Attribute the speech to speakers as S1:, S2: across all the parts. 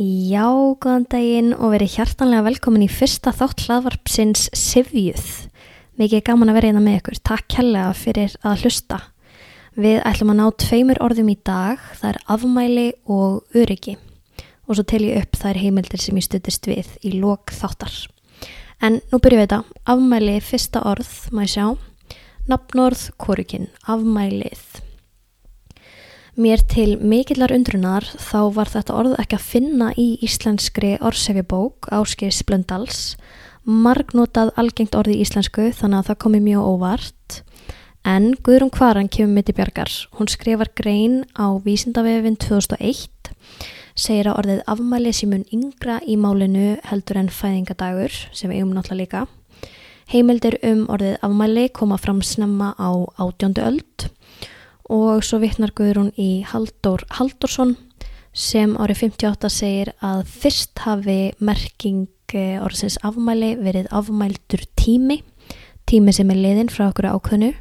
S1: Já, góðan daginn og verið hjartanlega velkomin í fyrsta þátt hlaðvarpsins Sivjuð. Mikið gaman að vera einna með ykkur. Takk helga fyrir að hlusta. Við ætlum að ná tveimur orðum í dag. Það er afmæli og öryggi. Og svo tel ég upp þær heimildir sem ég stuttist við í lok þáttar. En nú byrjum við þetta. Afmæli, fyrsta orð, maður sjá. Nafnorð, korukinn, afmælið. Mér til mikillar undrunar þá var þetta orð ekki að finna í íslenskri orsefibók Áskis Blöndals. Margnotað algengt orði í íslensku þannig að það komi mjög óvart. En Guðrún Kvaran kemur mitt í bjargar. Hún skrifar grein á Vísindavefin 2001, segir að orðið afmæli sem mun yngra í málinu heldur en fæðingadagur sem við eigum náttúrulega líka. Heimildir um orðið afmæli koma fram snemma á átjóndu öld og svo vittnar Guðrún í Haldur Haldursson sem árið 58 segir að fyrst hafi merking eh, orðsins afmæli verið afmældur tími, tími sem er liðin frá okkur ákvönu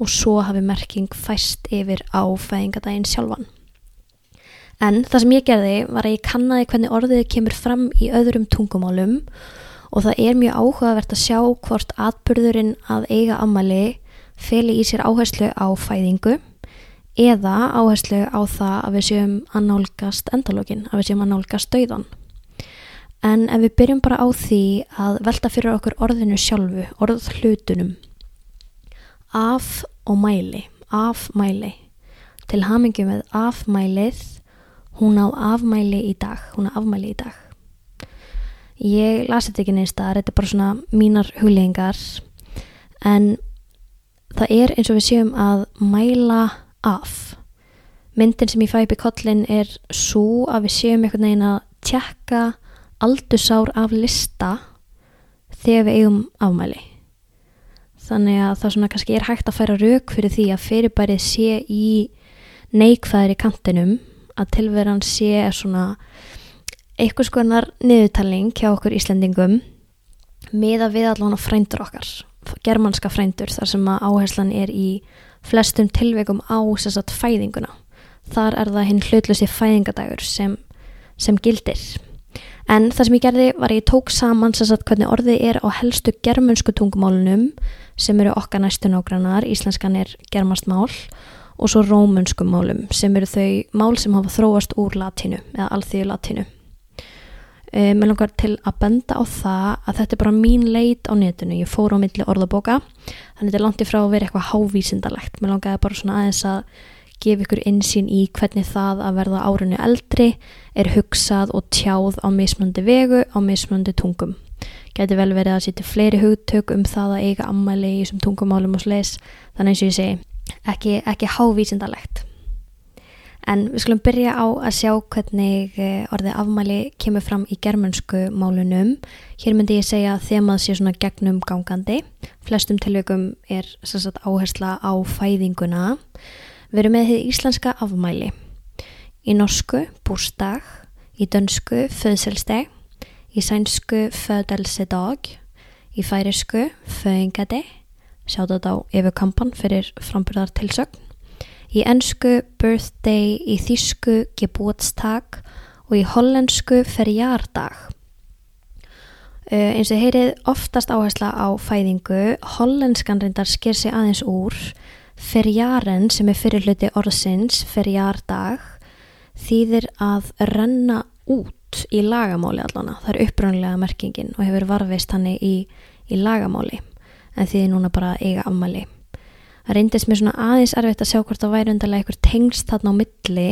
S1: og svo hafi merking fæst yfir á fæðingadaginn sjálfan. En það sem ég gerði var að ég kannaði hvernig orðið kemur fram í öðrum tungumálum og það er mjög áhugavert að sjá hvort atbyrðurinn að eiga afmæli feli í sér áherslu á fæðingu eða áherslu á það að við séum að nálgast endalógin, að við séum að nálgast dauðan. En ef við byrjum bara á því að velta fyrir okkur orðinu sjálfu, orð hlutunum, af og mæli, af mæli, til hamingjum með afmælið, hún á afmæli í dag, hún á afmæli í dag. Ég lasi þetta ekki neins þar, þetta er bara svona mínar huglegingar, en það er eins og við séum að mæla af. Myndin sem ég fæ upp í kollin er svo að við séum einhvern veginn að tjekka aldursár af lista þegar við eigum afmæli. Þannig að það svona kannski er hægt að færa rauk fyrir því að fyrirbærið sé í neikvæðir í kantinum að tilveran sé svona eitthvað skoðanar niðurtaling hjá okkur Íslendingum með að við allan á frændur okkar, germanska frændur þar sem að áherslan er í flestum tilveikum á sagt, fæðinguna. Þar er það hinn hlutlösi fæðingadagur sem, sem gildir. En það sem ég gerði var ég tók saman sagt, hvernig orðið er á helstu germunsku tungumálunum sem eru okkar næstu nágrannar, íslenskan er germast mál og svo rómunsku málum sem eru þau mál sem hafa þróast úr latinu eða alþýðu latinu. Uh, mér langar til að benda á það að þetta er bara mín leit á netinu, ég fór á milli orðabóka. Þannig þetta er langt ifrá að vera eitthvað hávísindalegt. Mér langaði bara svona aðeins að gefa ykkur insýn í hvernig það að verða árunni eldri er hugsað og tjáð á mismunandi vegu á mismunandi tungum. Geti vel verið að sýti fleiri hugtök um það að eiga ammæli í þessum tungumálum og sles þannig eins og ég segi ekki, ekki hávísindalegt En við skulum byrja á að sjá hvernig eh, orðið afmæli kemur fram í germansku málunum. Hér myndi ég segja að þemað sé svona gegnum gangandi. Flestum tilveikum er sagt, áhersla á fæðinguna. Við erum með því íslenska afmæli. Í norsku búrstag, í dönsku föðselsteg, í sænsku föðelsedag, í færisku föðingadi, sjáðu þetta á yfirkampan fyrir frambyrðar tilsögn í ennsku birthday, í þísku geburtstag og í hollensku ferjardag. Uh, eins og heyrið oftast áhersla á fæðingu, hollenskan reyndar sker sig aðeins úr, ferjaren sem er fyrir hluti orðsins, ferjardag, þýðir að renna út í lagamáli allana. Það er uppröndilega merkingin og hefur varfist hann í, í lagamáli en því núna bara eiga afmæli það reyndist mér svona aðeins erfitt að sjá hvort það væri undarlega einhver tengst þarna á milli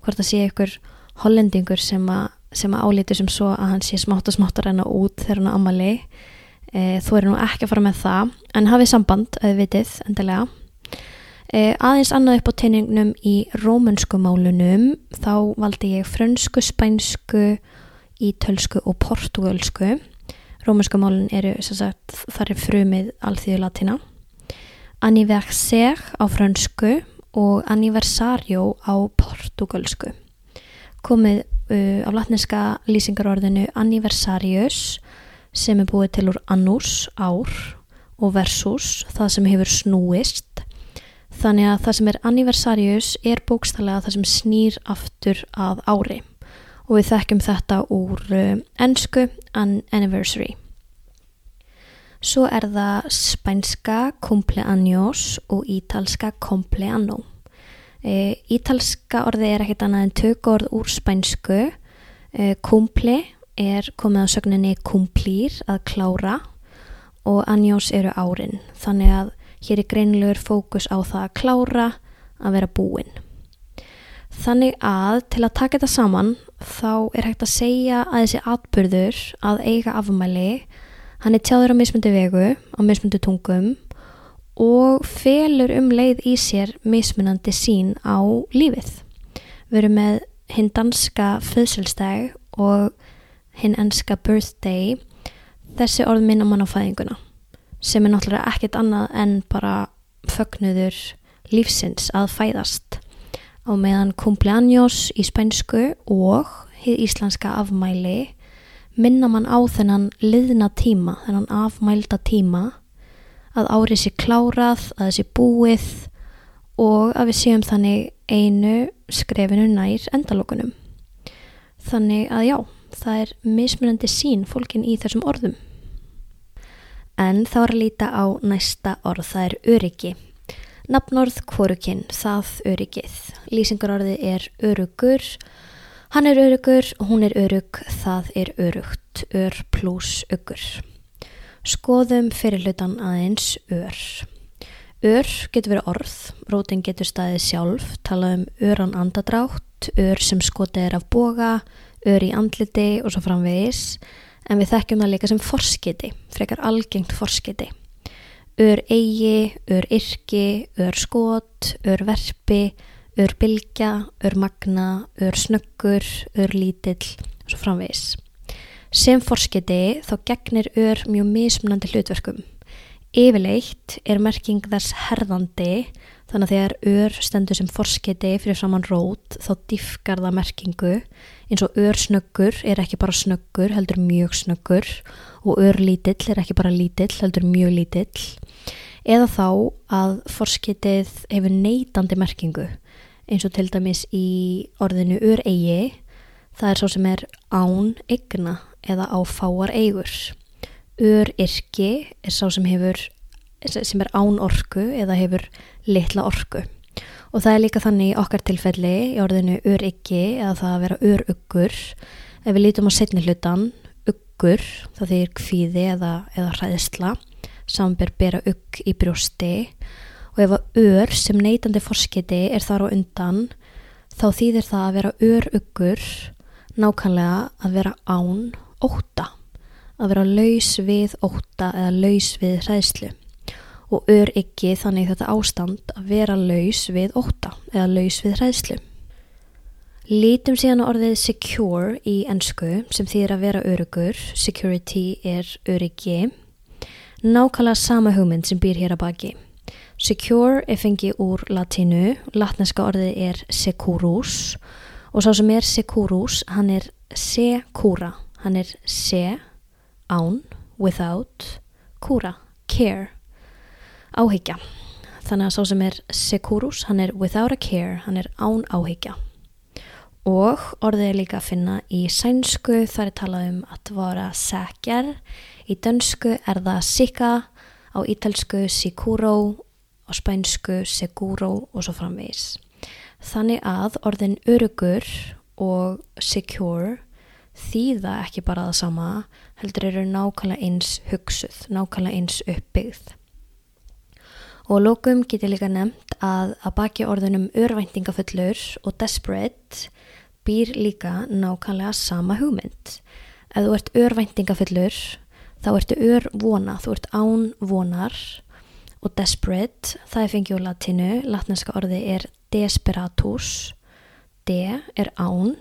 S1: hvort það sé einhver hollendingur sem að, sem að álítu sem svo að hann sé smátt og smátt að reyna út þegar hann á amali e, þú eru nú ekki að fara með það en hafið samband, auðvitið, vitið, endilega. E, aðeins annað upp á teiningnum í rómunsku málunum. Þá valdi ég frönsku, spænsku ítölsku og portugalsku rómunsku málun eru sagt, þar er frumið alþýðu anniverser á fransku og anniversario á portugalsku. Komið uh, á latneska lýsingarorðinu anniversarius sem er búið til úr annus, ár og versus, það sem hefur snúist. Þannig að það sem er anniversarius er bókstallega það sem snýr aftur að ári og við þekkjum þetta úr uh, ennsku an anniversary. Svo er það spænska cumpleaños og ítalska cumpleaño. E, ítalska orði er ekkert annað en tökord úr spænsku. E, cumple er komið á sögninni cumplir að klára og años eru árin. Þannig að hér er greinlegur fókus á það að klára að vera búinn. Þannig að til að taka þetta saman þá er hægt að segja að þessi atbyrður að eiga afmæli Hann er tjáður á mismundi vegu, á mismundi tungum og felur um leið í sér mismunandi sín á lífið. Við erum með hinn danska föðsölstæg og hinn enska birthday, þessi orð minna mann á fæðinguna sem er náttúrulega ekkert annað en bara fögnuður lífsins að fæðast á meðan cumpleaños í spænsku og hið íslenska afmæli minna mann á þennan liðna tíma, þennan afmælda tíma að árið sé klárað, að þessi búið og að við séum þannig einu skrefinu nær endalokunum. Þannig að já, það er mismunandi sín fólkin í þessum orðum. En þá er að líta á næsta orð, það er öryggi. Nafnorð kvorukinn, það öryggið. Lýsingarorði er örugur, Hann er örugur, hún er örug, það er örugt, ör pluss ögur. Skoðum fyrirlutan aðeins ör. Ör getur verið orð, rótin getur staðið sjálf, tala um öran andadrátt, ör sem skotið er af boga, ör í andliti og svo framvegis, en við þekkjum það líka sem forskiti, frekar algengt forskiti. Ör eigi, ör yrki, ör skot, ör verpi, ör bylgja, ör magna, ör snöggur, ör lítill og svo framvegis. Sem forskiti þá gegnir ör mjög mismunandi hlutverkum. Yfirleitt er merking þess herðandi þannig að þegar ör stendur sem forskiti fyrir saman rót þá diffkar það merkingu eins og ör snöggur er ekki bara snöggur heldur mjög snöggur og ör lítill er ekki bara lítill heldur mjög lítill eða þá að forskitið hefur neitandi merkingu eins og til dæmis í orðinu ur eigi það er svo sem er án egna eða á fáar eigur. Ur yrki er svo sem hefur sem er án orku eða hefur litla orku. Og það er líka þannig í okkar tilfelli í orðinu ur yggi eða það að vera ur uggur ef við lítum á setni hlutan uggur þá þýr kvíði eða, eða hræðisla samber bera ugg í brjósti og ef að ör sem neytandi forskiti er þar á undan þá þýðir það að vera öruggur nákvæmlega að vera án óta að vera laus við óta eða laus við hræðslu. Og ör ekki þannig þetta ástand að vera laus við óta eða laus við hræðslu. Lítum síðan á orðið secure í ennsku sem þýðir að vera örugur, security er öryggi, nákvæmlega sama hugmynd sem býr hér að baki. Secure er fengið úr latinu, latneska orðið er securus og sá sem er securus, hann er secura, hann er se, án, without, cura, care, áhyggja. Þannig að sá sem er securus, hann er without a care, hann er án áhyggja. Og orðið er líka að finna í sænsku, þar er talað um að vara sekjar, í dönsku er það sika, á ítelsku sikuro á spænsku seguro og svo framvegis. Þannig að orðin örugur og secure þýða ekki bara það sama, heldur eru nákvæmlega eins hugsuð, nákvæmlega eins uppbyggð. Og lókum getur líka nefnt að að baki orðinum örvæntingafullur og desperate býr líka nákvæmlega sama hugmynd. Ef þú ert örvæntingafullur þá ertu örvona, þú ert án vonar og desperate, það er fengið úr latinu, latneska orði er desperatus, de er án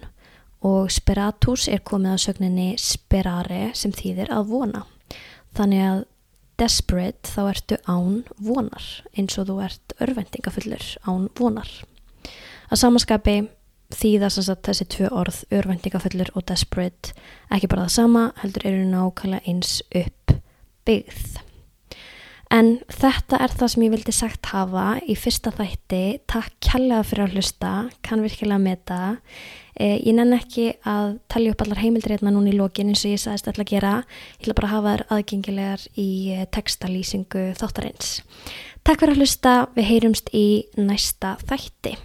S1: og speratus er komið að sögninni sperare sem þýðir að vona. Þannig að desperate þá ertu án vonar eins og þú ert örvendingafullur án vonar. Að samaskapi þýðast að þessi tvö orð, örvendingafullur og desperate, ekki bara það sama, heldur eru nákvæmlega eins upp byggð. En þetta er það sem ég vildi sagt hafa í fyrsta þætti. Takk kjallega fyrir að hlusta, kann virkilega með það. Eh, ég nenn ekki að talja upp allar heimildir hérna núna í lókin eins og ég sagðist alltaf að gera. Ég ætla bara að hafa þær aðgengilegar í eh, textalýsingu þáttarins. Takk fyrir að hlusta, við heyrumst í næsta þætti.